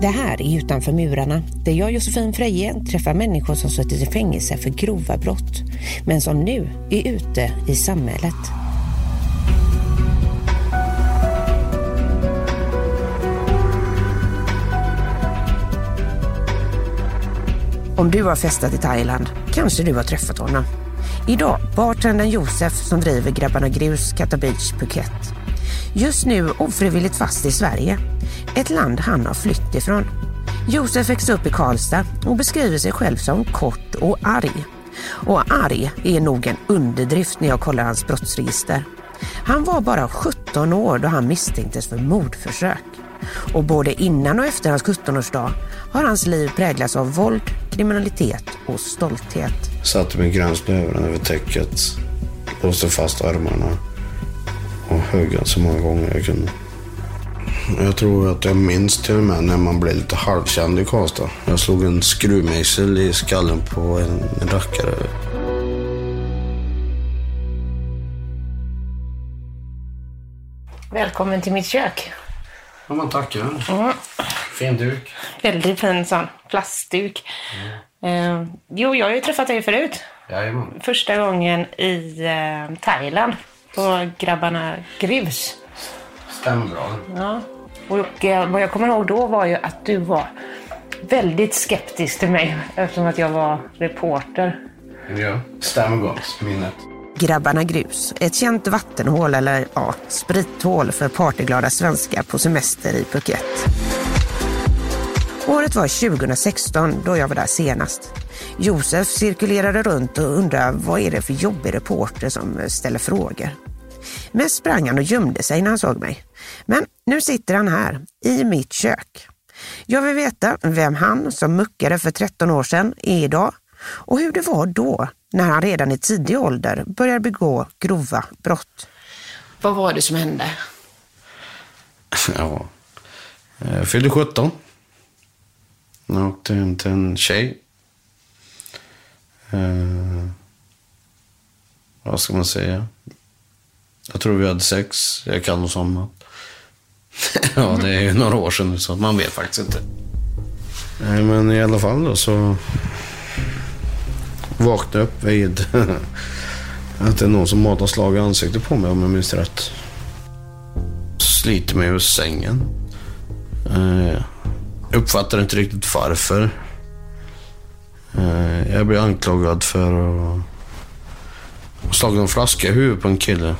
Det här är Utanför murarna, där jag, Josefin Freje, träffar människor som suttit i fängelse för grova brott, men som nu är ute i samhället. Om du har festat i Thailand kanske du har träffat honom. Idag bartendern Josef som driver Grabbarna Grus Kata Beach Phuket. Just nu ofrivilligt fast i Sverige, ett land han har flytt ifrån. Josef växte upp i Karlstad och beskriver sig själv som kort och arg. Och arg är nog en underdrift när jag kollar hans brottsregister. Han var bara 17 år då han misstänktes för mordförsök. Och både innan och efter hans 17-årsdag har hans liv präglats av våld, kriminalitet och stolthet. Satte min gränsbövelen över täcket, låste fast armarna och högg han så många gånger jag kunde. Jag tror att jag minns till och med när man blev lite halvkänd i Karlstad. Jag slog en skruvmejsel i skallen på en, en rackare. Välkommen till mitt kök. Ja, man tackar. Mm. Fin duk. Väldigt fin sån plastduk. Eh, jo, jag har ju träffat dig förut. Jajamän. Första gången i eh, Thailand på Grabbarna Grus. Stämmer bra. Ja. Och eh, vad jag kommer ihåg då var ju att du var väldigt skeptisk till mig eftersom att jag var reporter. Ja. Stämmer gott, minnet. Grabbarna Grus, ett känt vattenhål eller ja, sprithål för partyglada svenskar på semester i Phuket. Året var 2016 då jag var där senast. Josef cirkulerade runt och undrade vad är det för jobbig reporter som ställer frågor. Mest sprang han och gömde sig när han såg mig. Men nu sitter han här, i mitt kök. Jag vill veta vem han som muckade för 13 år sedan är idag och hur det var då när han redan i tidig ålder började begå grova brott. Vad var det som hände? Ja. Jag fyllde 17. Jag åkte hem till en tjej. Eh, vad ska man säga? Jag tror vi hade sex. Jag kan något somnat. ja, det är ju några år sedan så man vet faktiskt inte. Nej, men i alla fall då så vaknade jag upp vid att det är någon som matar slag i ansiktet på mig om jag minns rätt. Sliter mig ur sängen. Eh, uppfattar inte riktigt varför. Eh, jag blir anklagad för att slagit en flaska i huvudet på en kille.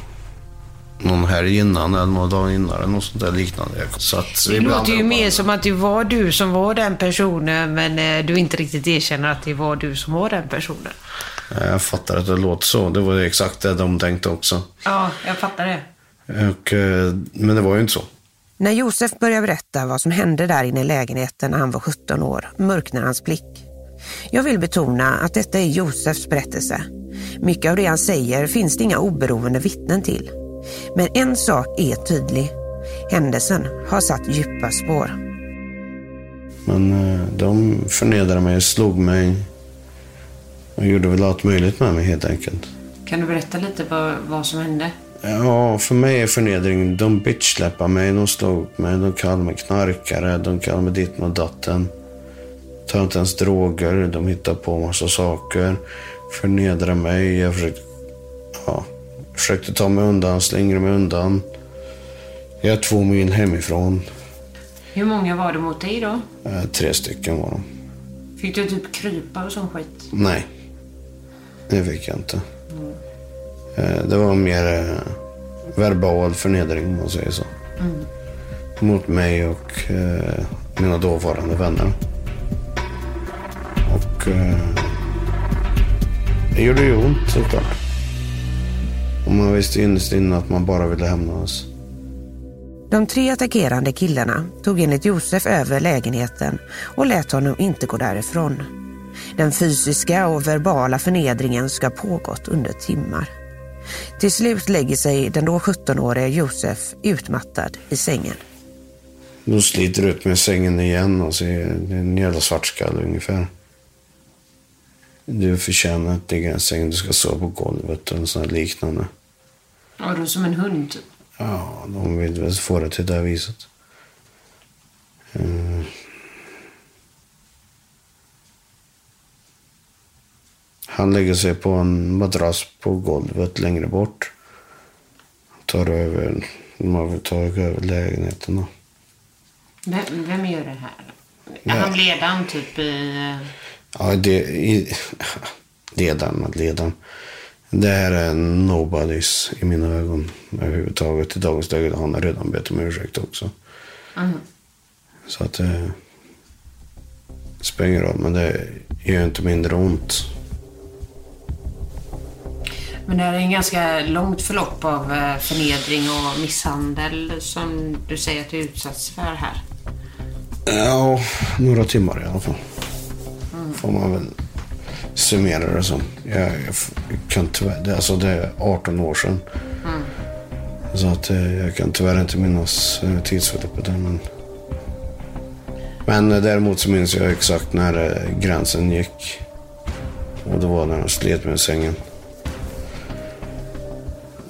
Någon helg innan eller några dagar innan eller något sånt där liknande. Så att Det låter ju mer som att det var du som var den personen men eh, du inte riktigt erkänner att det var du som var den personen. Eh, Jag fattar att det låter så. Det var exakt det de tänkte också. Ja, jag fattar det. Och, men det var ju inte så. När Josef börjar berätta vad som hände där inne i lägenheten när han var 17 år mörknar hans blick. Jag vill betona att detta är Josefs berättelse. Mycket av det han säger finns det inga oberoende vittnen till. Men en sak är tydlig. Händelsen har satt djupa spår. Men eh, de förnedrade mig, slog mig och gjorde väl allt möjligt med mig helt enkelt. Kan du berätta lite vad, vad som hände? Ja, för mig är förnedring, de bitchsläppade mig, de slog mig, de kallade mig knarkare, de kallade mig ditten och datten. Tar inte ens droger, de hittar på massa saker. Förnedrar mig, jag försökte, ja, försökte ta mig undan, slingra mig undan. Jag är två mil hemifrån. Hur många var det mot dig då? Eh, Tre stycken var de. Fick du typ krypa och sån skit? Nej, det fick jag inte. Eh, Det var mer eh, verbal förnedring om man säger så. Mot mig och mina dåvarande vänner. Och eh, det gjorde ju ont såklart. Och man visste innerst inne att man bara ville hämnas. De tre attackerande killarna tog enligt Josef över lägenheten och lät honom inte gå därifrån. Den fysiska och verbala förnedringen ska ha pågått under timmar. Till slut lägger sig den då 17-åriga Josef utmattad i sängen. De sliter ut med sängen igen och så är det en jävla svartskalle ungefär. Du förtjänar att ligga i en säng, du ska sova på golvet och en sån här liknande. Ja, du är som en hund. typ. Ja, de vill väl få det till det viset. Eh. Han lägger sig på en madrass på golvet längre bort. Tar över, har väl tagit över lägenheten då. Vem, vem gör det här? Är han ledaren typ i... Ja, det... I, ledaren, ledaren. Det här är nobodies i mina ögon överhuvudtaget. I dagens läge han har redan bett om ursäkt också. Så att det spelar ingen roll, men det gör inte mindre ont. Men det här är en ganska långt förlopp av eh, förnedring och misshandel som du säger att du utsatts för här. Ja, några timmar i alla fall. Får man väl summera det som. Jag, jag kan tyvärr, det, alltså det är 18 år sedan. Så att eh, jag kan tyvärr inte minnas eh, tidsförloppet där. Men, men eh, däremot så minns jag exakt när gränsen gick. Och det var när han slet med sängen.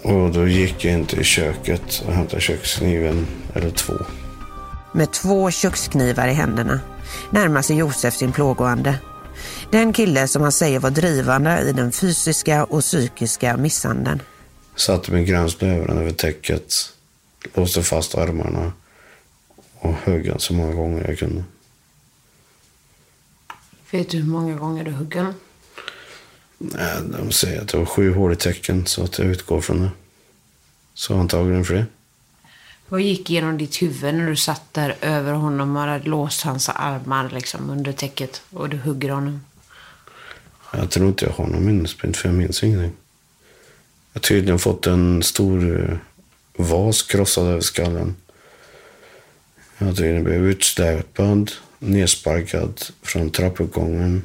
Och då gick jag inte i köket och hämtade kökskniven eller två. Med två köksknivar i händerna närmar sig Josef sin plågoande. Den kille som han säger var drivande i den fysiska och psykiska misshandeln. Satte min gränsblöjan över täcket, låste fast armarna och högg han så många gånger jag kunde. Vet du hur många gånger du högg honom? Nej, de säger att det var sju hål i tecken så att jag utgår från det. Så antagligen det. Vad gick genom ditt huvud när du satt där över honom och hade låst hans armar liksom under täcket och du hugger honom? Jag tror inte jag har någon minnesbild för jag minns ingenting. Jag har tydligen fått en stor eh, vas krossad över skallen. Jag har tydligen blivit utsläpad, nedsparkad från trappuppgången.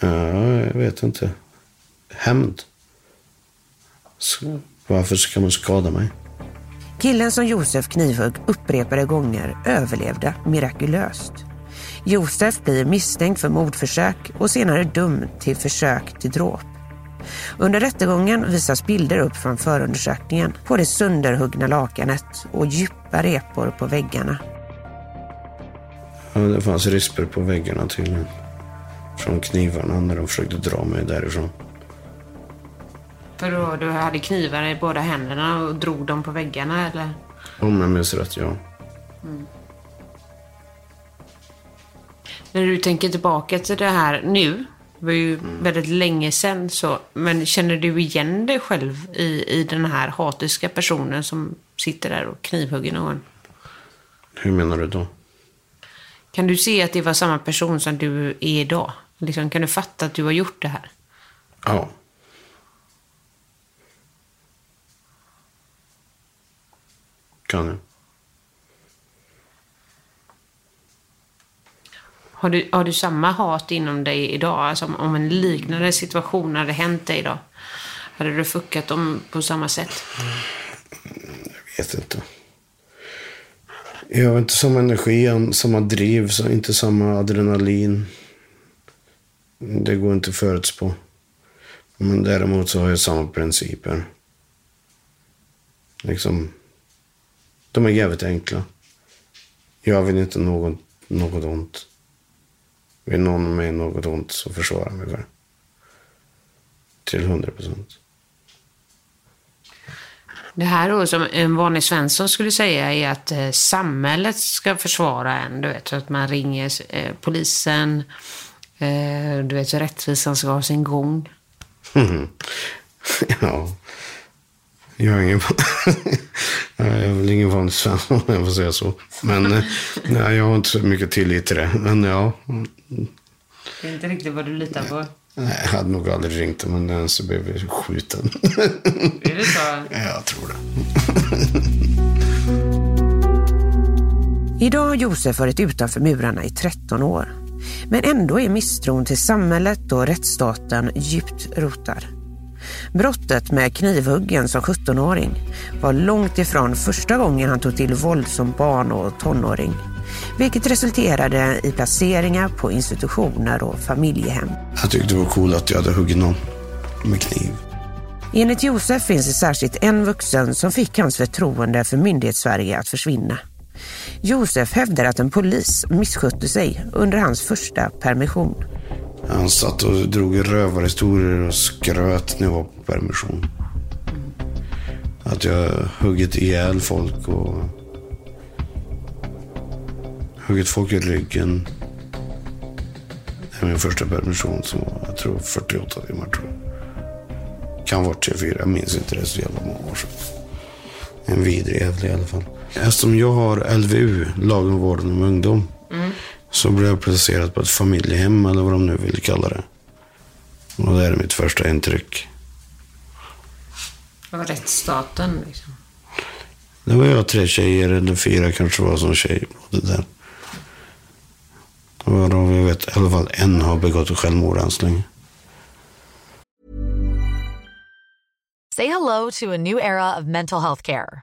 Ja, jag vet inte. Hämnd. Så, Varför ska man skada mig? Killen som Josef knivhögg upprepade gånger överlevde mirakulöst. Josef blir misstänkt för mordförsök och senare dömd till försök till dråp. Under rättegången visas bilder upp från förundersökningen på det sönderhuggna lakanet och djupa repor på väggarna. Ja, det fanns rispor på väggarna tydligen. Från knivarna när de försökte dra mig därifrån. För då, du hade knivar i båda händerna och drog dem på väggarna eller? Om jag minns rätt, ja. När du tänker tillbaka till det här nu, det var ju väldigt länge sedan så, men känner du igen dig själv i, i den här hatiska personen som sitter där och knivhugger någon? Hur menar du då? Kan du se att det var samma person som du är idag? Liksom, kan du fatta att du har gjort det här? Ja. Kan jag. Har du, har du samma hat inom dig idag? Alltså om, om en liknande situation hade hänt dig idag? Hade du fuckat dem på samma sätt? vet inte. Jag har inte samma energi, samma driv, inte samma adrenalin. Det går inte att förutspå. Men däremot så har jag samma principer. Liksom, de är jävligt enkla. Jag vill inte någon, något ont. Vill någon mig något ont så försvarar jag mig själv. Till hundra procent. Det här då som en vanlig svensson skulle säga är att eh, samhället ska försvara en. Du vet, så att man ringer eh, polisen. Eh, du vet, rättvisan ska ha sin gång. Ja. Jag är ingen... jag är väl ingen vanlig svensson om jag får säga så. Men eh, nej, jag har inte så mycket tillit till det. Men ja, Det är inte riktigt vad du litar på. nej, jag hade nog aldrig ringt om en ens blev skjuten. Är det så? jag tror det. Idag har Josef varit utanför murarna i 13 år. Men ändå är misstron till samhället och rättsstaten djupt rotad. Brottet med knivhuggen som 17-åring var långt ifrån första gången han tog till våld som barn och tonåring. Vilket resulterade i placeringar på institutioner och familjehem. Jag tyckte det var coolt att jag hade huggit någon med kniv. Enligt Josef finns det särskilt en vuxen som fick hans förtroende för myndighetssverige att försvinna. Josef hävdar att en polis misskötte sig under hans första permission. Han satt och drog rövarhistorier och skröt när jag var på permission. Att jag huggit ihjäl folk och huggit folk i ryggen. Det är min första permission som var, jag tror 48 timmar tror jag. Kan vara 24, jag minns inte det så jävla många år sedan. En vidrig jävla i alla fall. Eftersom jag har LVU, lagen om vården om ungdom. Mm. Så blev jag placerad på ett familjehem eller vad de nu vill kalla det. Och det är mitt första intryck. Vad var rättsstaten liksom? Det var jag tre tjejer, eller fyra kanske var som tjej. på Det där. Och då, jag vet i alla fall en har begått självmord än så länge. Say hello to a new era of mental health care.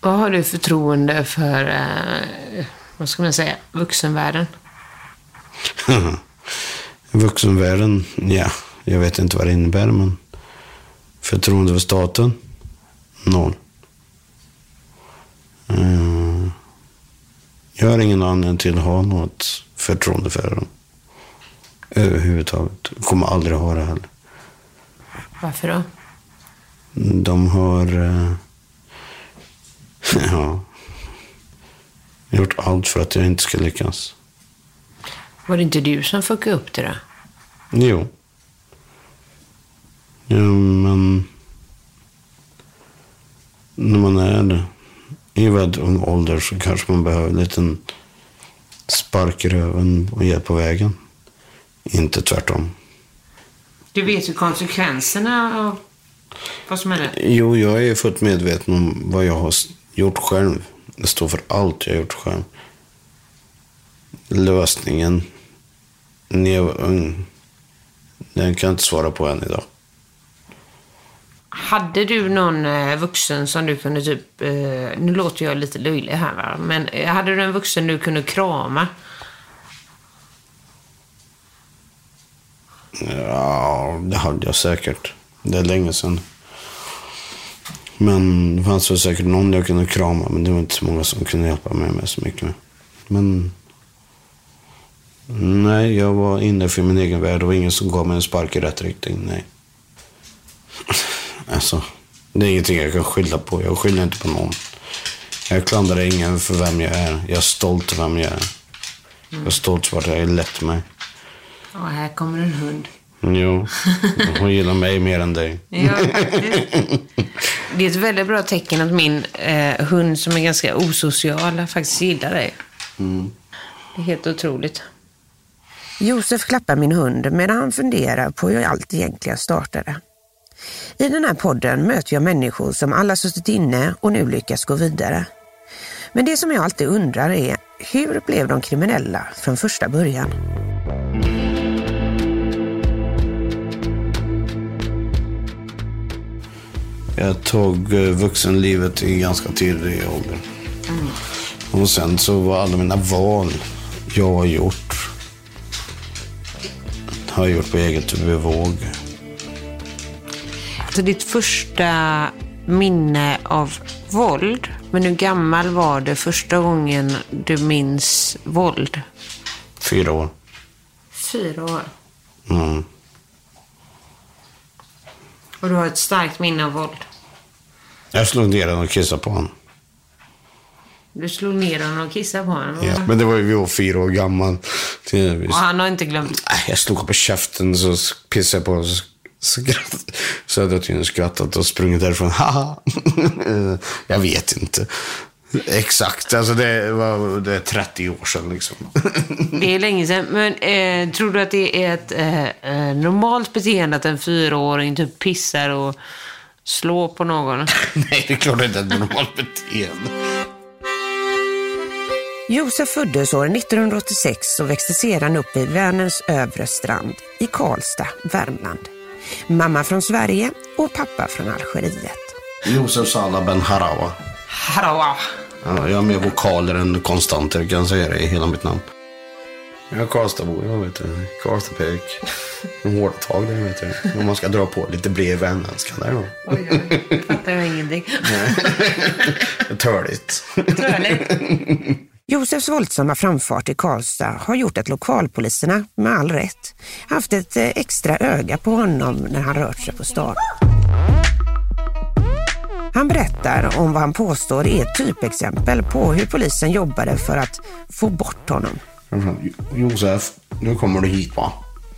Vad har du förtroende för, eh, vad ska man säga, vuxenvärlden? Vuxenvärlden, ja, jag vet inte vad det innebär, men förtroende för staten, noll. Eh, Jag har ingen anledning till att ha något förtroende för dem. Överhuvudtaget. Kommer aldrig ha det heller. Varför då? De har eh, ja, gjort allt för att jag inte ska lyckas. Var det inte du som fuckade upp det då? Jo. Ja, men när man är i väldigt ung ålder så kanske man behöver en liten spark i röven och hjälp på vägen. Inte tvärtom. Du vet ju konsekvenserna av vad som hände. Jo, jag är fullt medveten om vad jag har gjort själv. Det står för allt jag har gjort själv. Lösningen när jag var ung, den kan jag inte svara på än idag. Hade du någon eh, vuxen som du kunde typ, eh, nu låter jag lite löjlig här va, men eh, hade du en vuxen du kunde krama? Ja, det hade jag säkert. Det är länge sedan. Men det fanns väl säkert någon jag kunde krama, men det var inte så många som kunde hjälpa mig med så mycket. Men nej, jag var inne för min egen värld. Det var ingen som gav mig en spark i rätt riktning, nej. Alltså, det är ingenting jag kan skylla på. Jag skyller inte på någon. Jag klandrar ingen för vem jag är. Jag är stolt över vem jag är. Jag är stolt för att jag är lätt mig. Och här kommer en hund. Jo, hon gillar mig mer än dig. Ja, det, det är ett väldigt bra tecken att min eh, hund som är ganska osocial faktiskt gillar dig. Det är helt otroligt. Josef klappar min hund medan han funderar på hur allt egentligen startade. I den här podden möter jag människor som alla suttit inne och nu lyckas gå vidare. Men det som jag alltid undrar är, hur blev de kriminella från första början? Jag tog eh, vuxenlivet i ganska tidig ålder. Och sen så var alla mina val jag har gjort har jag gjort på eget bevåg. Alltså ditt första minne av våld, men hur gammal var det första gången du minns våld? Fyra år. Fyra år. Mm. Och du har ett starkt minne av våld? Jag slog ner den och kissade på honom. Du slog ner honom och kissade på honom? Ja, men det var ju vi var fyra år gammal. Och han har inte glömt? Nej, Jag slog upp i käften så pissade jag på honom. Så, skratt, så hade jag tydligen skrattat och sprungit därifrån. Haha. jag vet inte. Exakt, alltså det, var, det är 30 år sedan liksom. Det är länge sedan. Men eh, tror du att det är ett eh, eh, normalt beteende att en fyraåring typ pissar och slår på någon? Nej, det är klart inte ett normalt beteende. Josef föddes år 1986 och växte sedan upp i Vänerns övre strand i Karlstad, Värmland. Mamma från Sverige och pappa från Algeriet. Josef Salah Ben Harawa. Harawa. Ja, jag har mer vokaler än konstanter, kan jag säga det i hela mitt namn. Jag är Karlstadbo, jag vet du. Karlstadpöjk. Hårda tag där, vet du. Om man ska dra på lite bred värmländska där då. Oj, oj, fattar jag ingenting. Törligt. Josefs våldsamma framfart i Karlstad har gjort att lokalpoliserna, med all rätt, haft ett eh, extra öga på honom när han rört sig på stan. Han berättar om vad han påstår är ett typexempel på hur polisen jobbade för att få bort honom. Josef, nu kommer du hit va?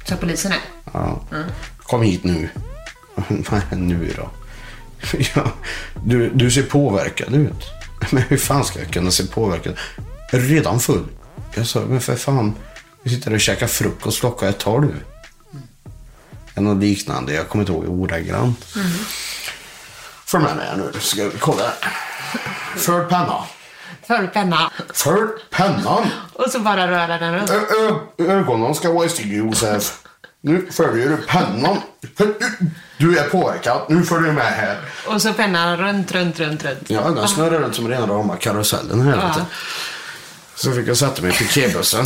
Så polisen är? Ja. Kom hit nu. Vad är nu då? Ja, du, du ser påverkad ut. Men hur fan ska jag kunna se påverkad? Är redan full. Jag sa, men för fan. Vi sitter och käkar frukost, klockan ett tar du. Eller något liknande, jag kommer inte ihåg ordagrant. Följ med mig nu, ska vi kolla. här. För penna. För penna. För pennan. Och så bara röra den runt. Ö, ö, ögonen ska vara i styr, Josef. Nu följer du pennan. Du är påverkad. Nu följer du med här. Och så pennan runt, runt, runt, runt. Ja, den snurrar runt som rena rama karusellen här. du. Så fick jag sätta mig i piketbussen.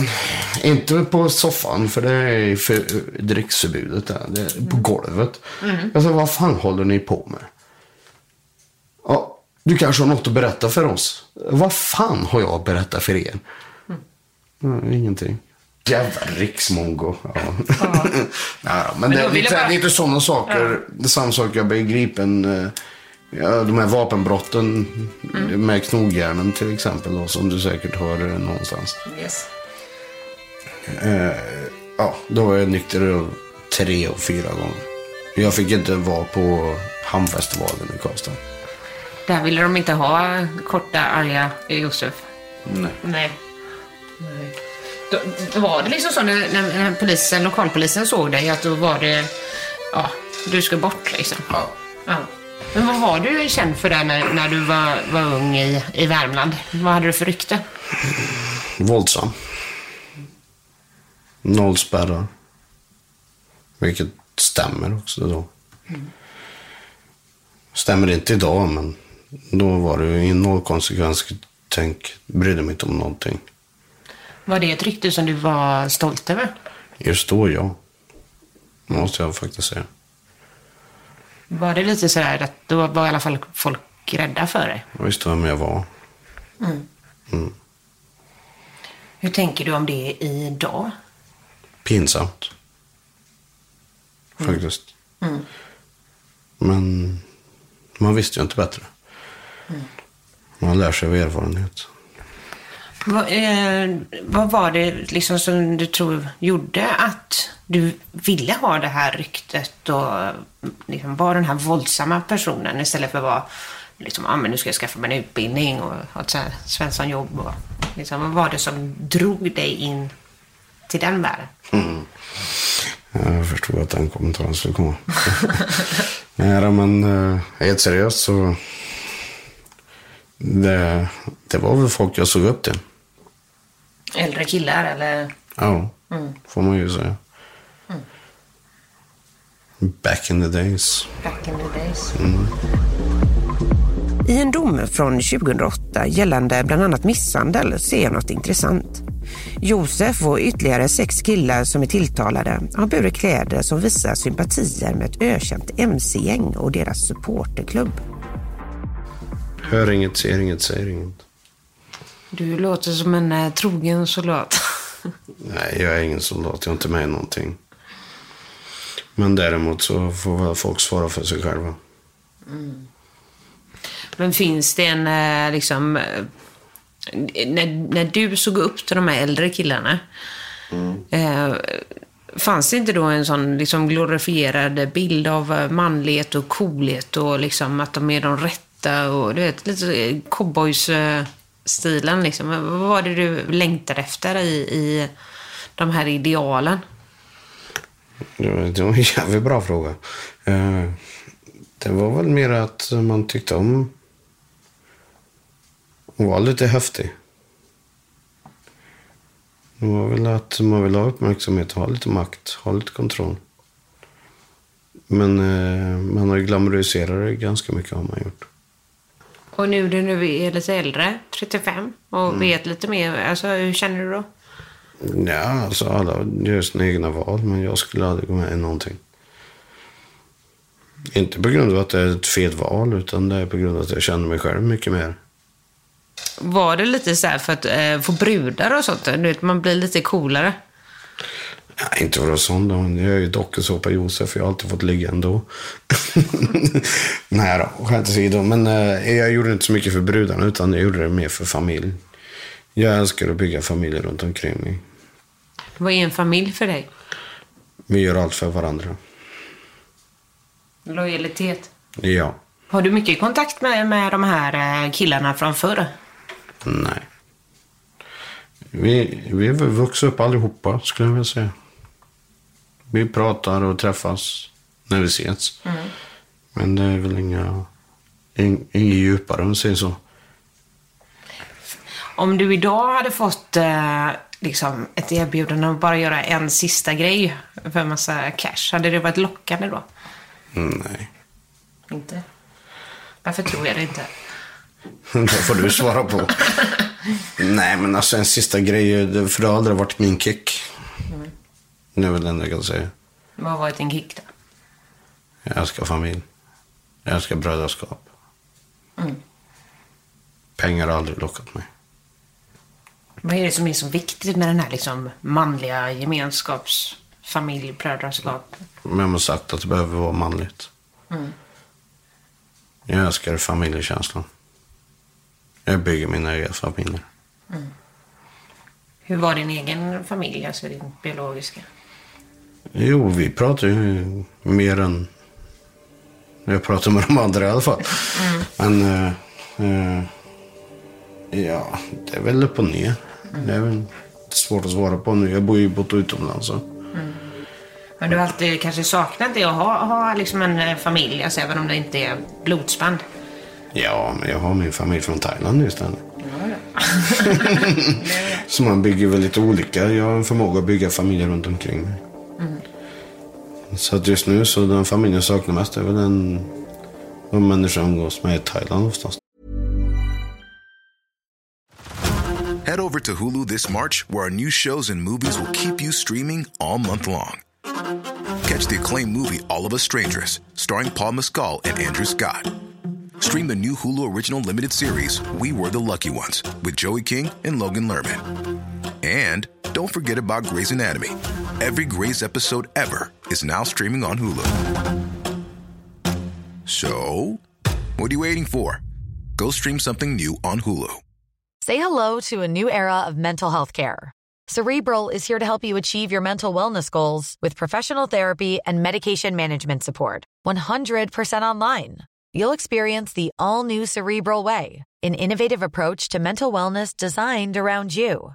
Inte på soffan, för det är för, dricksförbudet där. Det är på golvet. Jag sa, vad fan håller ni på med? Ja, du kanske har något att berätta för oss. Vad fan har jag att berätta för er? Mm, ingenting. Jävla riksmongo. Ja. Nej, då, men det, då är lite, bara- lite sådana saker. Det är samma sak, jag blev gripen. eh, Ja, de här vapenbrotten Mm. med knogjärnen till exempel. Då, som du säkert har eh, någonstans. Yes. Ja, då var jag nykter tre och fyra gånger. Jag fick inte vara på Hamnfestivalen i Karlstad. Där ville de inte ha korta, arga Josef. Nej. Nej. Nej. Då, då var det liksom så när, när, polisen, lokalpolisen såg dig att då var det, ja, du ska bort liksom. Ja. Ja. Men vad var du känd för där när, när du var, var ung i, i Värmland? Vad hade du för rykte? Våldsam. Noll spärrar. Vilket stämmer också då. Stämmer inte idag, men då var det ju noll konsekvenstänk. Brydde mig inte om någonting. Var det ett rykte som du var stolt över? Just då, ja. Måste jag faktiskt säga. Var det lite sådär att då var i alla fall folk rädda för dig? Jag visste vem jag var. Hur tänker du om det idag? Pinsamt. Faktiskt. Men man visste ju inte bättre. Man lär sig av erfarenhet. Vad, eh, vad var det liksom som du tror gjorde att du ville ha det här ryktet och liksom vara den här våldsamma personen istället för att vara liksom, ah, men nu ska jag skaffa mig en utbildning och ha ett Svenssonjobb och liksom, vad var det som drog dig in till den världen. Jag förstod att den kommentaren skulle komma. Nej, men eh, helt seriöst så... Det, det var väl folk jag såg upp till. Äldre killar eller? Ja, får man ju säga. Back in the days. Back in the days. I en dom från 2008 gällande bland annat misshandel ser jag något intressant. Josef och ytterligare sex killar som är tilltalade har burit kläder som visar sympatier med ett ökänt mc-gäng och deras supporterklubb. Hör inget, ser inget, säger inget. Du låter som en eh, trogen soldat. Nej, jag är ingen soldat. Jag är inte med i någonting. Men däremot så får väl folk svara för sig själva. Men finns det en, eh, liksom... eh, När, när du såg upp till de här äldre killarna, eh, fanns det inte då en sån liksom glorifierad bild av eh, manlighet och coolhet och liksom att de är de rätta och du vet, lite eh, cowboys-stilen liksom. Vad var det du längtade efter i, i de här idealen? Det var en jävligt bra fråga. Eh, det var väl mer att man tyckte om att vara lite häftig. Det var väl att man vill ha uppmärksamhet, ha lite makt, ha lite kontroll. Men eh, man har ju glamoriserat det ganska mycket har man gjort. Och nu när du är lite äldre, 35, och vet lite mer, alltså hur känner du då? Ja, alltså alla gör sina egna val, men jag skulle aldrig gå med i någonting. Inte på grund av att det är ett fel val, utan det är på grund av att jag känner mig själv mycket mer. Var det lite så för att eh, få brudar och sånt? Du vet, man blir lite coolare. Ja, inte för att sån då. Jag är ju dokusåpa Josef. Jag har alltid fått ligga ändå. Nej då, skämt åsido. Men eh, jag gjorde inte så mycket för brudarna, utan jag gjorde det mer för familj. Jag älskar att bygga familjer runt omkring mig. Vad är en familj för dig? Vi gör allt för varandra. Lojalitet. Ja. Har du mycket kontakt med, med de här eh, killarna från förr? Nej. Vi, vi vuxit upp allihopa, skulle jag vilja säga. Vi pratar och träffas när vi ses. Men det är väl inga, in, inget djupare om man säger så. Om du idag hade fått eh, liksom ett erbjudande att bara göra en sista grej för en massa cash, hade det varit lockande då? Nej. Inte? Varför tror jag det inte? Det får du svara på. Nej, men alltså en sista grej. För det har aldrig varit min kick. Det är väl det enda jag kan säga. Vad har varit en kick då? Jag älskar familj. Jag älskar brödraskap. Pengar har aldrig lockat mig. Vad är det som är så viktigt med den här liksom manliga gemenskaps familj, brödraskap? Jag har sagt att det behöver vara manligt. Jag älskar familjekänslan. Jag bygger mina egna familjer. Hur var din egen familj, alltså din biologiska? Jo, vi pratar ju mer än jag pratar med de andra i alla fall. Men eh, eh, ja, det är väl upp och ner. Det är väl svårt att svara på nu. Jag bor ju bott utomlands. Så. Men du har alltid kanske saknat det att ha, ha liksom en eh, familj, alltså även om det inte är blodsband? Ja, men jag har min familj från Thailand istället. Så man bygger väl lite olika. Jag har en förmåga att bygga familjer runt omkring mig. Så att just nu så den familjen jag saknar mest är er väl den de människor jag umgås med i Thailand oftast. Head over to Hulu this March, where our new shows and movies will keep you streaming all month long. Catch the acclaimed movie All of Us Strangers, starring Paul Mescal and Andrew Scott. Stream the new Hulu original limited series We Were the Lucky Ones with Joey King and Logan Lerman. And don't forget about Grey's Anatomy. Every Grey's episode ever is now streaming on Hulu. So, what are you waiting for? Go stream something new on Hulu. Say hello to a new era of mental health care. Cerebral is here to help you achieve your mental wellness goals with professional therapy and medication management support. 100% online. You'll experience the all new Cerebral Way, an innovative approach to mental wellness designed around you.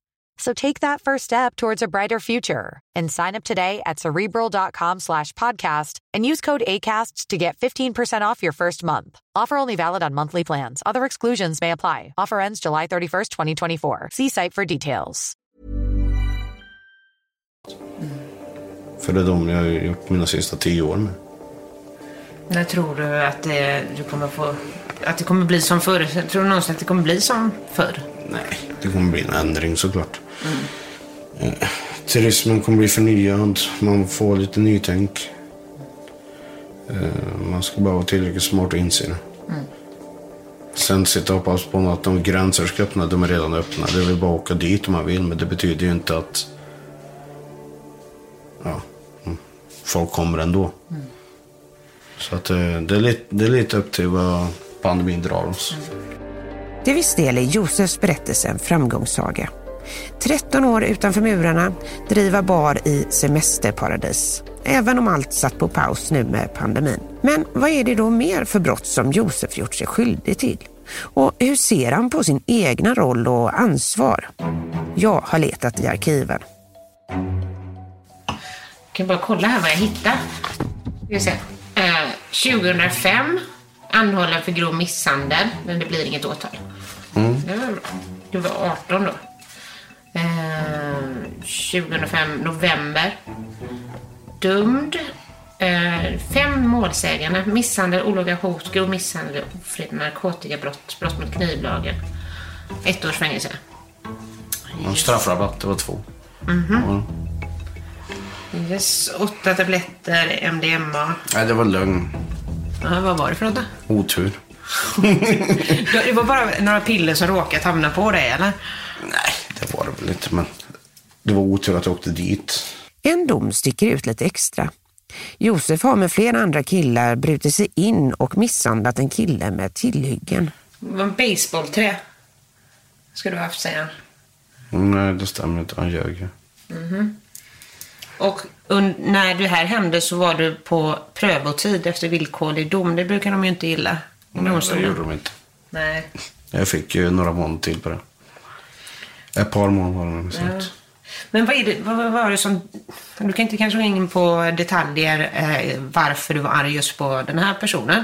So take that first step towards a brighter future and sign up today at cerebral.com slash podcast and use code ACAST to get 15% off your first month. Offer only valid on monthly plans. Other exclusions may apply. Offer ends July 31st, 2024. See site for details. För det är de jag har gjort mina sista tio år med. När tror du att det, du kommer få... Att det kommer bli som förr? Tror du någonsin att det kommer bli som förr? Nej, det kommer bli en ändring såklart. Eh, turismen kommer bli förnyad. Man får lite nytänk. Eh, man ska bara vara tillräckligt smart och inse det. Sen sitta och hoppas på att de gränser ska öppna. De är redan öppna. Det är väl bara att åka dit om man vill. Men det betyder ju inte att ja, mm, folk kommer ändå. Så att, eh, det, är lite, det är lite upp till vad pandemin drar oss. Till viss del är Josefs berättelse en framgångssaga. 13 år utanför murarna, driva bar i semesterparadis. Även om allt satt på paus nu med pandemin. Men vad är det då mer för brott som Josef gjort sig skyldig till? Och hur ser han på sin egna roll och ansvar? Jag har letat i arkiven. Jag kan bara kolla här vad jag hittar. Eh, 2005 anhållen för grov misshandel, men det blir inget åtal. Det var bra. Du var 18 då. Eh, 2005 november. Dömd. Eh, fem målsägande. Misshandel, olaga hot, grov misshandel, ofredande, narkotikabrott, brott mot knivlagen. Ett års fängelse. Och straffrabatt, det var två. Yes, åtta tabletter MDMA. Nej, det var lögn. Ja, vad var det för något då? Otur. Ja, Det var bara några piller som råkat hamna på dig, eller? Nej, det var det väl inte. Men det var otur att jag åkte dit. En dom sticker ut lite extra. Josef har med flera andra killar brutit sig in och misshandlat en kille med tillhyggen. Det var en baseballträ. Ska du ha haft, säger han. Nej, det stämmer inte. Han ljög ju. Och un- när det här hände så var du på prövotid efter villkorlig dom. Det brukar de ju inte gilla. Nej, det gjorde de inte. Nej. Jag fick ju några månader till på det. Ett par månader nog sånt. Men vad, är det, vad, var det som... Du kan inte kanske gå in på detaljer eh, varför du var arg just på den här personen.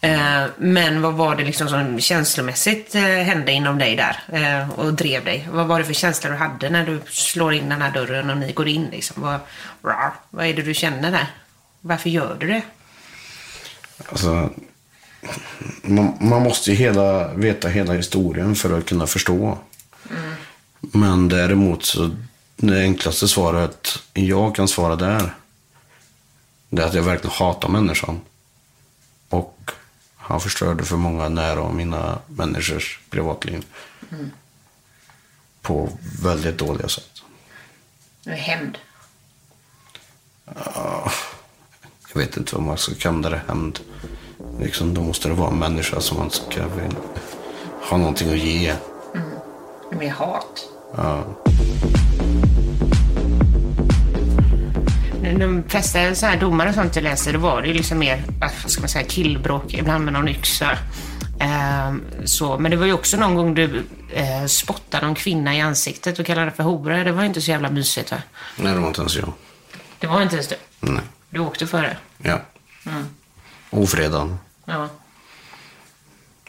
Eh, men vad var det liksom som känslomässigt eh, hände inom dig där eh, och drev dig? Vad var det för känslor du hade när du slår in den här dörren och ni går in? Liksom? Vad, rar, vad är det du känner där? Varför gör du det? Alltså, man, man måste ju hela, veta hela historien för att kunna förstå. Men däremot så, det enklaste svaret jag kan svara där, det är att jag verkligen hatar människan. Och han förstörde för många nära och mina människors privatliv. På väldigt dåliga sätt. Är hämnd. Jag vet inte vad man ska kalla det, hämnd. Liksom, då måste det vara en människa som man ska ha någonting att ge. Med hat. Ja. De flesta så här domar och sånt jag läser, det var det ju liksom mer, vad ska man säga, killbråk, ibland med någon yxa. Ehm, så, men det var ju också någon gång du eh, spottade någon kvinna i ansiktet och kallade det för hora. Det var ju inte så jävla mysigt va? Nej, det var inte ens jag. Det var inte ens du. Nej. Du åkte för det. Ja. Ofredande. Ja.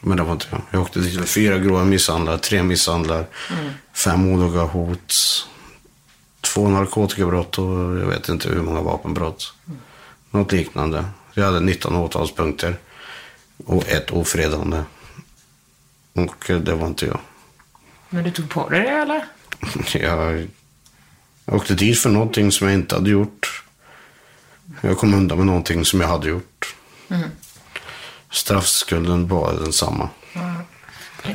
Men det var inte jag. Jag åkte dit med fyra grova misshandlar, tre misshandlar, fem olaga hot, två narkotikabrott och jag vet inte hur många vapenbrott. Något liknande. Jag hade 19 åtalspunkter och ett ofredande. Och det var inte jag. Men du tog på dig det eller? Jag åkte dit för någonting som jag inte hade gjort. Jag kom undan med någonting som jag hade gjort. Straffskulden var densamma.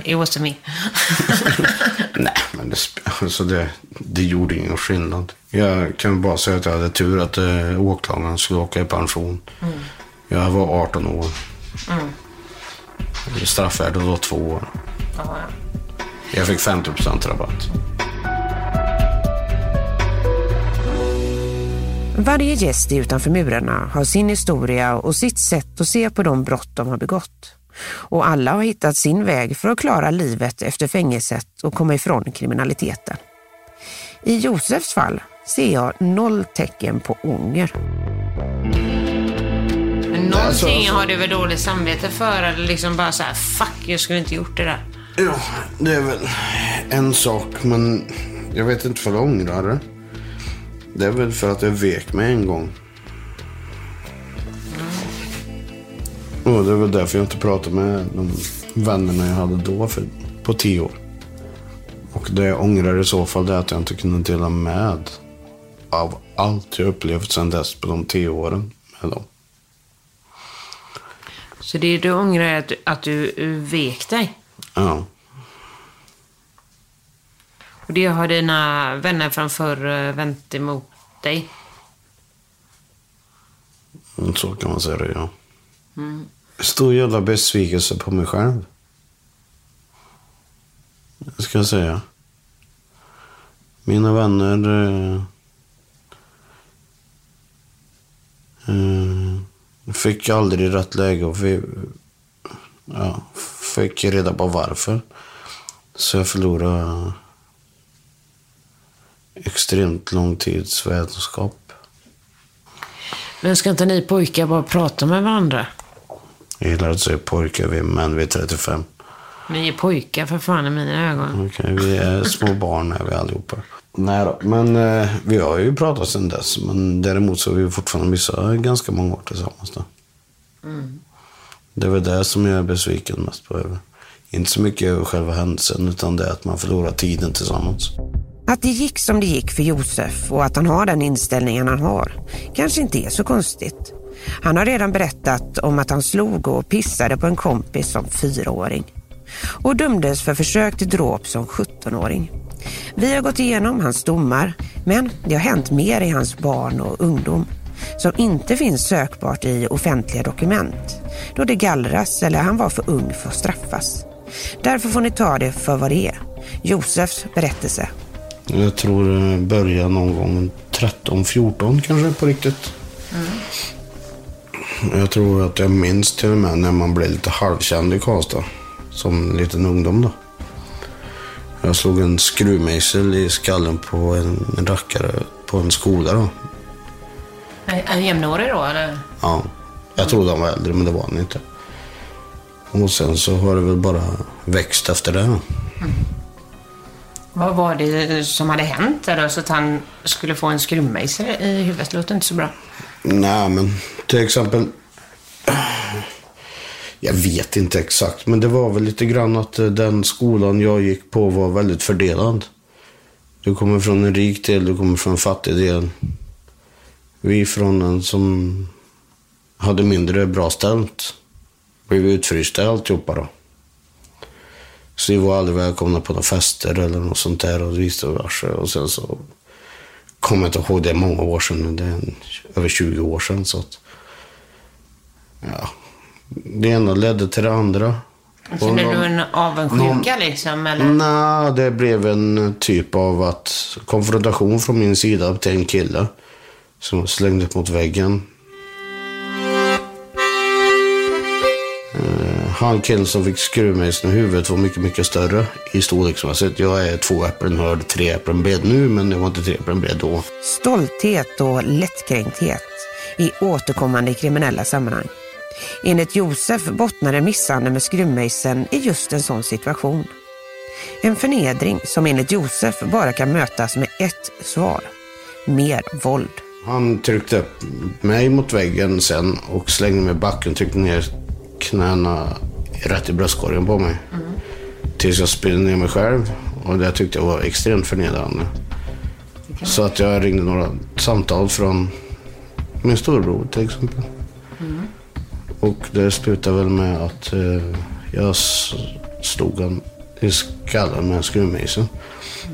It was to me. Nej, men det, alltså det, det gjorde ingen skillnad. Jag kan bara säga att jag hade tur att eh, åklagaren skulle åka i pension. Jag var 18 år. Straffvärdet var två år. Jag fick 50 rabatt. Varje gäst i Utanför murarna har sin historia och sitt sätt att se på de brott de har begått. Och alla har hittat sin väg för att klara livet efter fängelset och komma ifrån kriminaliteten. I Josefs fall ser jag noll tecken på ånger. Men någonting Alltså, har du väl dåligt samvete för? Eller liksom bara så här, fuck, jag skulle inte gjort det där. Ja, det är väl en sak, men jag vet inte för jag ångrar det. Det är väl för att jag vek mig en gång. Och det är väl därför jag inte pratar med de vännerna jag hade då för, på tio år. Och det jag ångrar i så fall det är att jag inte kunde dela med av allt jag upplevt sedan dess på de tio åren med dem. Så det du ångrar är att, du- att du vek dig. Ja. Och det har dina vänner från förr eh, vänt emot dig. Så kan man säga det, ja. Stor jävla besvikelse på mig själv. Ska jag säga. Mina vänner... Eh, eh, fick aldrig rätt läge och vi, ja, fick reda på varför. Så jag förlorade extremt lång tids vetenskap. Men ska inte ni pojkar bara prata med varandra? Jag gillar att säga pojkar, vi är män, vi är 35. Ni är pojkar för fan i mina ögon. Okej, vi är små barn är vi allihopa. Nej då, men eh, vi har ju pratat sedan dess. Men däremot så har vi fortfarande missat ganska många år tillsammans då. Det är väl det som jag är besviken mest på. Inte så mycket över själva händelsen, utan det är att man förlorar tiden tillsammans. Att det gick som det gick för Josef och att han har den inställningen han har kanske inte är så konstigt. Han har redan berättat om att han slog och pissade på en kompis som fyraåring och dömdes för försök till dråp som 17-åring. Vi har gått igenom hans domar, men det har hänt mer i hans barn och ungdom som inte finns sökbart i offentliga dokument då det gallras eller han var för ung för att straffas. Därför får ni ta det för vad det är. Josefs berättelse. Jag tror det började någon gång 13-14 kanske på riktigt. Jag tror att jag minns till och med när man blev lite halvkänd i Karlstad. Som liten ungdom då. Jag slog en skruvmejsel i skallen på en, rackare på en skola då. En jämnårig då, eller? Ja. Jag trodde han var äldre men det var han inte. Och sen så har det väl bara växt efter det. Då. Vad var det som hade hänt där så att han skulle få en skruvmejsel i huvudet? Det låter inte så bra. Nej, men till exempel. Jag vet inte exakt, men det var väl lite grann att eh, den skolan jag gick på var väldigt fördelad. Du kommer från en rik del, du kommer från en fattig del. Vi från en som hade mindre bra ställt blev utfrysta i alltihopa då. Så vi var aldrig välkomna på några fester eller något sånt där och vice versa. Och sen så kommer jag inte ihåg, det är många år sedan. Det är över 20 år sedan. Så att, ja, det ena ledde till det andra. Och Kände någon- du en avundsjuka liksom? Eller? Nej, det blev en typ av att konfrontation från min sida till en kille som slängde mot väggen. Han killen som fick skruvmejseln i huvudet var mycket, mycket större i storleksmässigt. Jag är två äpplen hög, tre äpplen bred nu, men jag var inte tre äpplen bred då. Stolthet och lättkränkthet i återkommande kriminella sammanhang. Enligt Josef bottnade misshandeln med skruvmejseln i just en sån situation. En förnedring som enligt Josef bara kan mötas med ett svar. Mer våld. Han tryckte upp mig mot väggen sen och slängde mig i backen och tryckte ner knäna rätt i bröstkorgen på mig. Tills jag spydde ner mig själv. Och det tyckte jag var extremt förnedrande. Så att jag ringde några samtal från min storebror till exempel. Och det slutade väl med att eh, jag stod slog han i skallen med en skruvmejsel.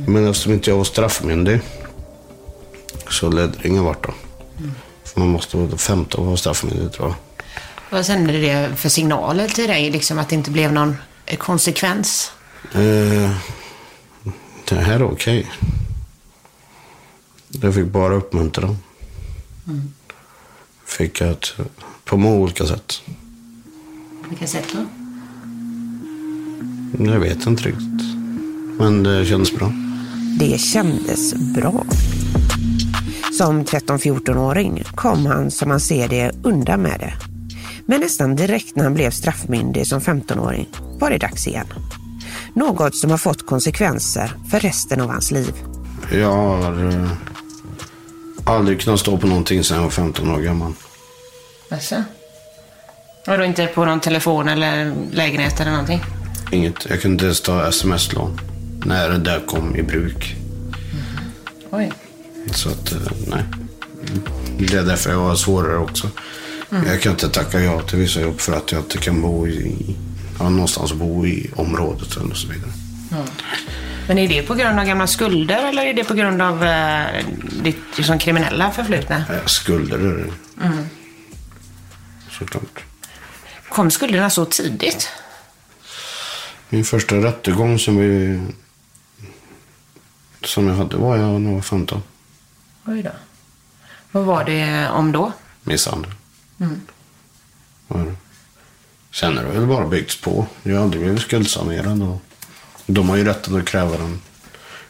Men eftersom inte jag var straffmyndig så ledde det ingen vart då. För man måste vara 15 och vara straffmyndig tror jag. Vad sände det för signaler till dig? Liksom att det inte blev någon eh, konsekvens? Eh, det här är okej. Jag fick bara uppmuntran. Fick att, på många olika sätt. På vilka sätt då? Jag vet inte riktigt. Men det kändes bra. Det kändes bra. Som 13-14-åring kom han, som man ser det, undan med det. Men nästan direkt när han blev straffmyndig som 15-åring var det dags igen. Något som har fått konsekvenser för resten av hans liv. Jag har eh, aldrig kunnat stå på någonting sedan jag var 15 år gammal. Alltså? Och då inte på någon telefon eller lägenhet eller någonting? Inget. Jag kunde inte ens ta sms-lån när det där kom i bruk. Oj. Så att, eh, nej. Det är därför jag har svårare också. Jag kan inte tacka ja till vissa jobb för att jag inte kan bo i, ja, någonstans bo i området och så vidare. Men är det på grund av gamla skulder eller är det på grund av eh, ditt liksom, kriminella förflutna? Skulder är det. Såklart. Kom skulderna så tidigt? Min första rättegång som, vi, som jag hade var jag när jag var 15. Oj då. Vad var det om då? Misshandel. Det. Sen har det väl bara byggts på. Jag har aldrig blivit skuldsanerad. Och de har ju rätten att kräva den.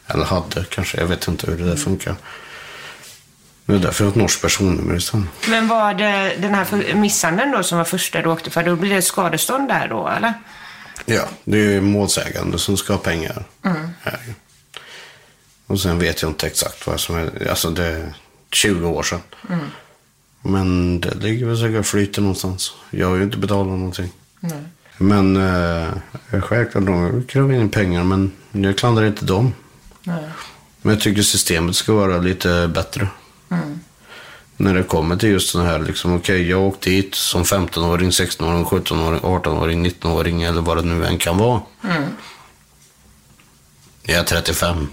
Eller hade kanske. Jag vet inte hur det där funkar. Det är därför jag har ett norskt personnummer istället. Men var det den här misshandeln då som var första du åkte för? Då blir det skadestånd där då, eller? Ja, det är målsägande som ska ha pengar. Här. Och sen vet jag inte exakt vad som är. Alltså det är 20 år sedan. Men det ligger väl säkert flyter någonstans. Jag har ju inte betalat någonting. Men eh, självklart, de kräver in pengar. Men jag klandrar inte dem. Men jag tycker systemet ska vara lite bättre. När det kommer till just sådana här, liksom, okej, jag åkte hit som 15-åring, 16-åring, 17-åring, 18-åring, 19-åring eller vad det nu än kan vara. Jag är 35.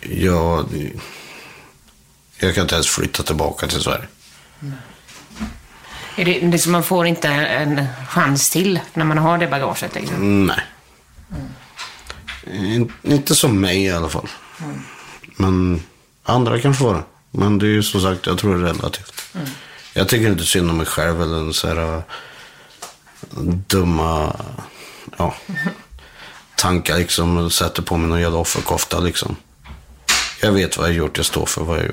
Jag, jag kan inte ens flytta tillbaka till Sverige. Är det, det som man får inte en chans till när man har det bagaget liksom? Nej. In, inte som mig i alla fall. Men andra kan få det. Men det är ju som sagt, jag tror det är relativt. Jag tycker inte synd om mig själv eller en så här äh, dumma ja, tankar liksom. Sätter på mig någon jävla offerkofta liksom. Jag vet vad jag har gjort, jag står för vad jag har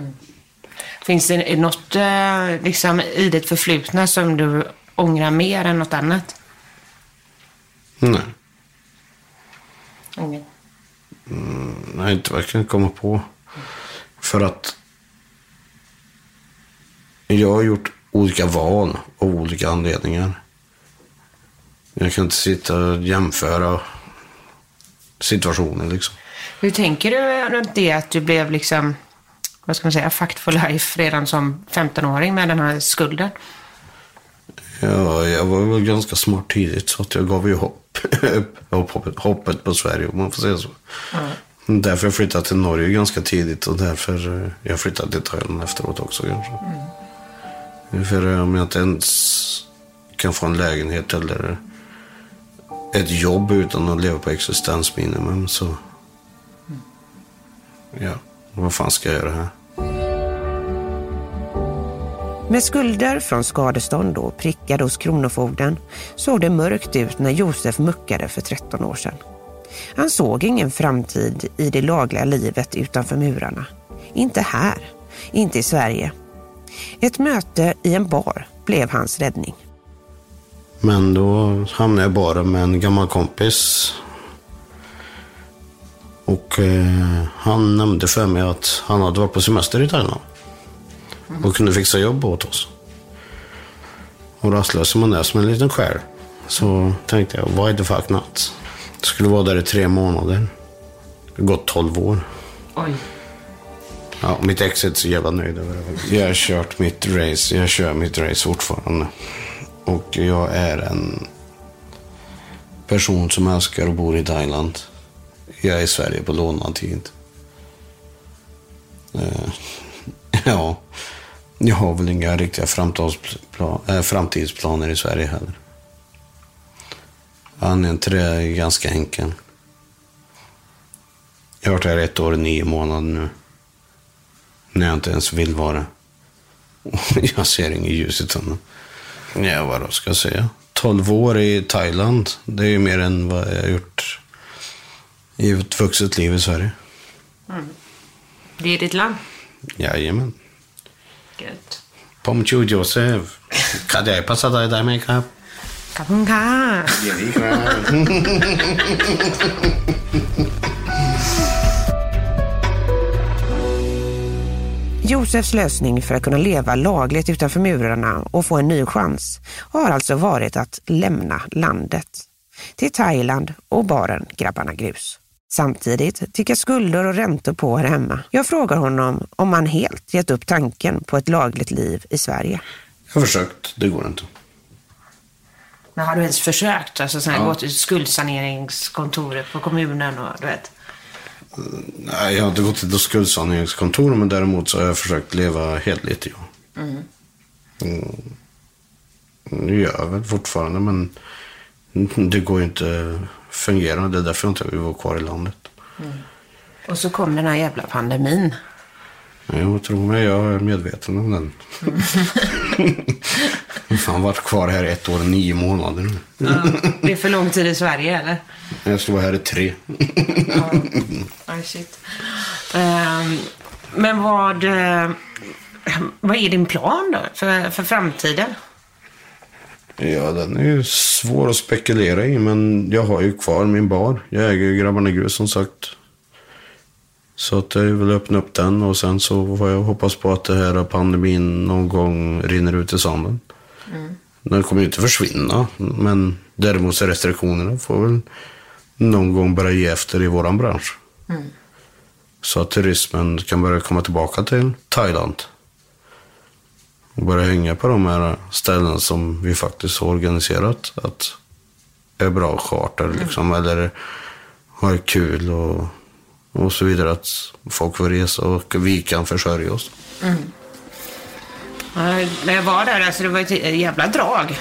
gjort. Finns det något eh, liksom, i ditt förflutna som du ångrar mer än något annat? Nej, Ingen. nej inte vad jag kan komma på. För att jag har gjort olika val av olika anledningar. Jag kan inte sitta och jämföra situationer liksom. Hur tänker du runt det att du blev liksom, vad ska man säga, fucked for life redan som 15-åring med den här skulden? Ja, jag var väl ganska smart tidigt så att jag gav ju hopp. hoppet, hoppet på Sverige om man får säga så. Därför jag flyttade till Norge ganska tidigt och därför eh, jag flyttade till Thailand efteråt också kanske. För eh, om jag inte ens kan få en lägenhet eller ett jobb utan att leva på existensminimum så... Ja, vad fan ska jag göra här? Med skulder från skadestånd och prickade hos Kronofogden såg det mörkt ut när Josef muckade för 13 år sedan. Han såg ingen framtid i det lagliga livet utanför murarna. Inte här, inte i Sverige. Ett möte i en bar blev hans räddning. Men då hamnade jag bara med en gammal kompis. Och eh, han nämnde för mig att han hade varit på semester i Thailand. Och kunde fixa jobb åt oss. Och rastlös som man är som en liten själ. Så tänkte jag, why the fuck not? Jag skulle vara där i tre månader. Det har gått tolv år. Oj. Ja, mitt ex är inte så jävla nöjd över det. Jag har kört mitt race, jag kör mitt race fortfarande. Och jag är en person som älskar och bor i Thailand. Jag är i Sverige på lånad tid. Eh, ja, Jag har väl inga riktiga äh, framtidsplaner i Sverige heller. Anledningen till det är ganska enkel. Jag har varit här ett år och nio månader nu. När jag inte ens vill vara. Jag ser inget ljus i tunneln. Ja, vad ska jag säga? 12 år i Thailand. Det är ju mer än vad jag har gjort i ett vuxet liv i Sverige. Det är ditt land. Jajamän vackert. Pomchu Joseph. Kadai pasada i dig kap. Kapunka. Josefs lösning för att kunna leva lagligt utanför murarna och få en ny chans har alltså varit att lämna landet. Till Thailand och baren Grabbarna Grus. Samtidigt tickar skulder och räntor på här hemma. Jag frågar honom om han helt gett upp tanken på ett lagligt liv i Sverige. Jag har försökt, det går inte. Men har du ens försökt? Alltså så här, gå till skuldsaneringskontoret på kommunen och du vet. Nej, jag har inte gått till ett skuldsaneringskontor, men däremot så har jag försökt leva hederligt. Ja. Mm. Nu gör jag väl fortfarande, men det går ju inte att fungera. Det är därför jag inte vill vara kvar i landet. Och så kom den här jävla pandemin. Jag tror mig, jag är medveten om den. Jag har varit kvar här ett år och nio månader nu. Det är för lång tid i Sverige eller? Jag ska vara här i tre. Oh, shit. Ehm, men vad, eh, vad är din plan då för, för framtiden? Ja, den är ju svår att spekulera i, men jag har ju kvar min bar. Jag äger ju Grabbarna Grus som sagt. Så att jag vill öppna upp den och sen så får jag hoppas på att det här pandemin någon gång rinner ut i sanden. Den kommer ju inte försvinna, men däremot så restriktionerna får väl någon gång börja ge efter i våran bransch. Så att turismen kan börja komma tillbaka till Thailand. Och börja hänga på de här ställen som vi faktiskt har organiserat. Att är bra charter liksom, eller har kul och, och så vidare. Att folk får resa och vi kan försörja oss. Ja, När jag var där, alltså det var ett jävla drag.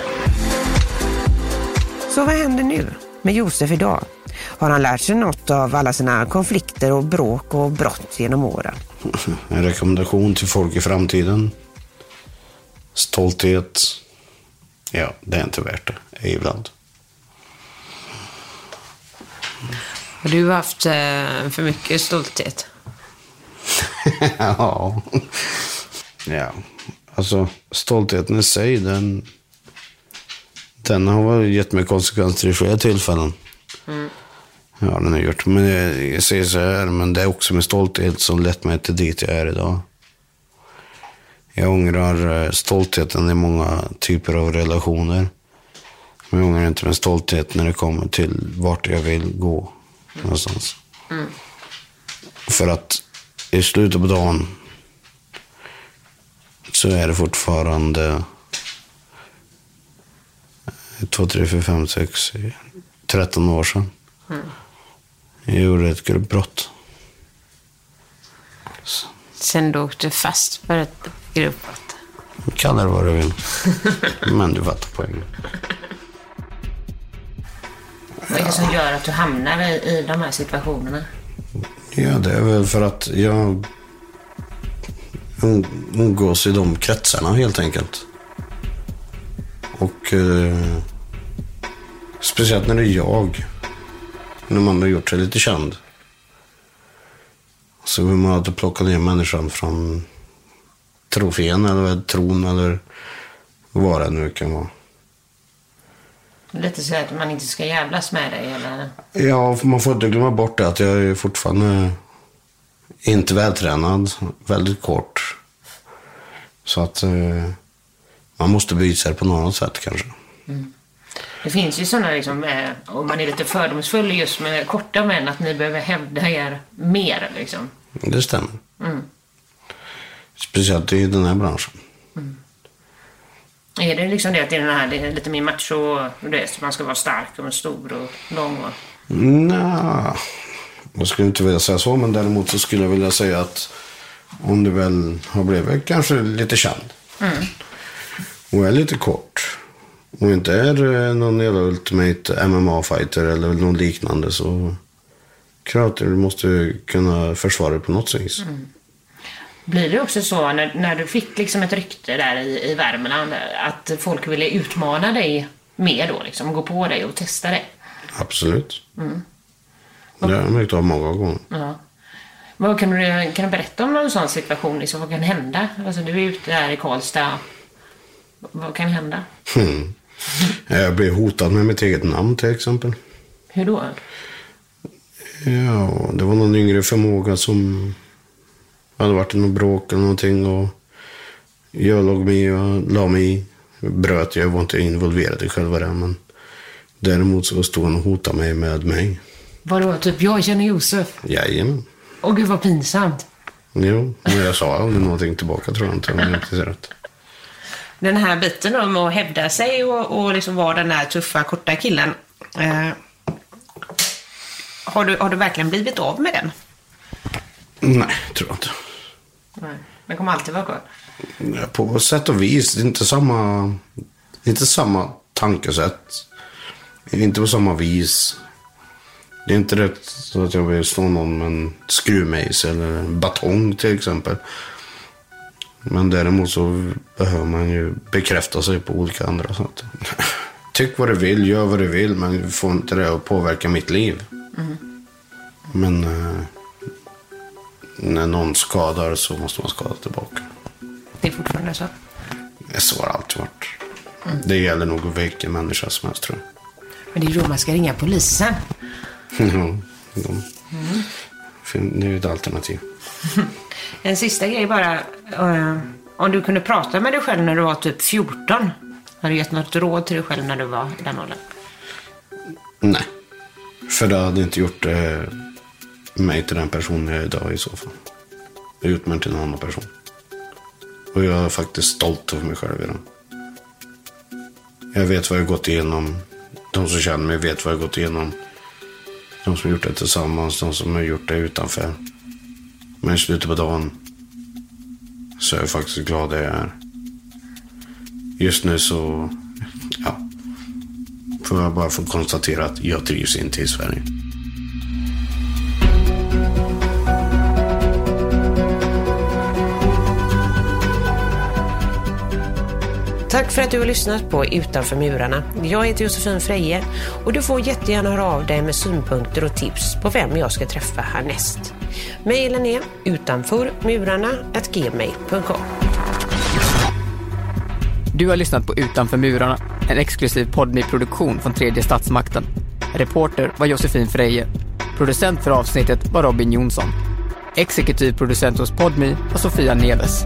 Så vad händer nu med Josef idag? Har han lärt sig något av alla sina konflikter och bråk och brott genom åren? En rekommendation till folk i framtiden. Stolthet. Ja, det är inte värt det ibland. Har du haft eh, för mycket stolthet? ja. ja. Alltså, stoltheten i sig, den, den har gett mig konsekvenser i flera tillfällen. Ja, den har gjort. Men jag, jag säger så här, men det är också med stolthet som lett mig till dit jag är idag. Jag ångrar eh, stoltheten i många typer av relationer. Men jag ångrar inte min stolthet när det kommer till vart jag vill gå någonstans. För att i slutet på dagen så är det fortfarande 2, 3, 4, 5, 6, 13 år sedan. Jag gjorde ett gruppbrott. Sen du åkte fast för ett gruppbrott. Kalla det vad du vill. Men du fattar poängen. Vad är det som gör att du hamnar i, i de här situationerna? Ja, det är väl för att jag um- umgås i de kretsarna helt enkelt. Och eh, speciellt när det är jag. När man har gjort sig lite känd. Så vill man alltid plocka ner människan från trofén eller tron eller vad det nu kan vara. Lite så att man inte ska jävlas med dig eller? Ja, man får inte glömma bort det att jag är fortfarande inte vältränad, väldigt kort. Så att eh, man måste byta sig på något sätt kanske. Det finns ju sådana liksom, eh, om man är lite fördomsfull just med korta män, att ni behöver hävda er mer liksom. Det stämmer. Speciellt i den här branschen. Är det liksom det att det är, den här, det är lite mer macho, det man ska vara stark och stor och lång och... Nja, jag skulle inte vilja säga så, men däremot så skulle jag vilja säga att Om du väl har blivit kanske lite känd. Och är lite kort. Och inte är eh, någon jävla ultimate MMA-fighter eller någon liknande så. Klart du måste kunna försvara dig på något vis. Blir det också så när, när du fick liksom ett rykte där i, i Värmland att folk ville utmana dig mer då liksom, gå på dig och testa dig? Absolut. Det har jag märkt av många gånger. Ja. Vad kan, du, kan du berätta om någon sån situation? Liksom, vad kan hända? Alltså, du är ute där i Karlstad. Vad kan hända? Jag blev hotad med mitt eget namn till exempel. Hur då? Ja, det var någon yngre förmåga som hade varit i något bråk eller någonting och jag låg med och la mig i. Bröt, jag var inte involverad i själva det, men däremot så stod han och hotade mig med mig. Vadå, typ jag känner Josef? Jajamän. Åh gud vad pinsamt. Jo, men jag sa aldrig någonting tillbaka tror jag inte om jag inte ser rätt. Den här biten om att hävda sig och, och liksom vara den där tuffa, korta killen. Eh, har, du, har du verkligen blivit av med den? Nej, tror jag inte. Nej, den kommer alltid vara kvar. På sätt och vis. Det är inte samma, inte samma tankesätt. Inte på samma vis. Det är inte rätt så att jag vill slå någon med en skruvmejsel eller en batong till exempel. Men däremot så behöver man ju bekräfta sig på olika andra sätt. Tyck vad du vill, gör vad du vill, men får inte det att påverka mitt liv. Men eh, när någon skadar så måste man skada tillbaka. Det är fortfarande så. Det så har det alltid varit. Det gäller nog vilken människa som helst tror jag. Men det är då man ska ringa polisen. Ja, de, fin- Det är ju ett alternativ. En sista grej bara. eh, om du kunde prata med dig själv när du var typ 14. Har du gett något råd till dig själv när du var i den åldern? Nej. För det hade inte gjort eh, mig till den personen jag är idag i så fall. Jag gjort mig till en annan person. Och jag är faktiskt stolt över mig själv i den. Jag vet vad jag har gått igenom. De som känner mig vet vad jag har gått igenom. De som har gjort det tillsammans, de som har gjort det utanför. Men i slutet på dagen så är jag faktiskt glad där jag är. Just nu så, ja. Får jag bara få konstatera att jag trivs inte i Sverige. Tack för att du har lyssnat på Utanför murarna. Jag heter Josefin Freje och du får jättegärna höra av dig med synpunkter och tips på vem jag ska träffa härnäst. Mailen är utanförmurarna.gmail.com Du har lyssnat på Utanför murarna, en exklusiv poddmi-produktion från tredje statsmakten. Reporter var Josefin Freje. Producent för avsnittet var Robin Jonsson. Exekutiv producent hos Podmi var Sofia Neves.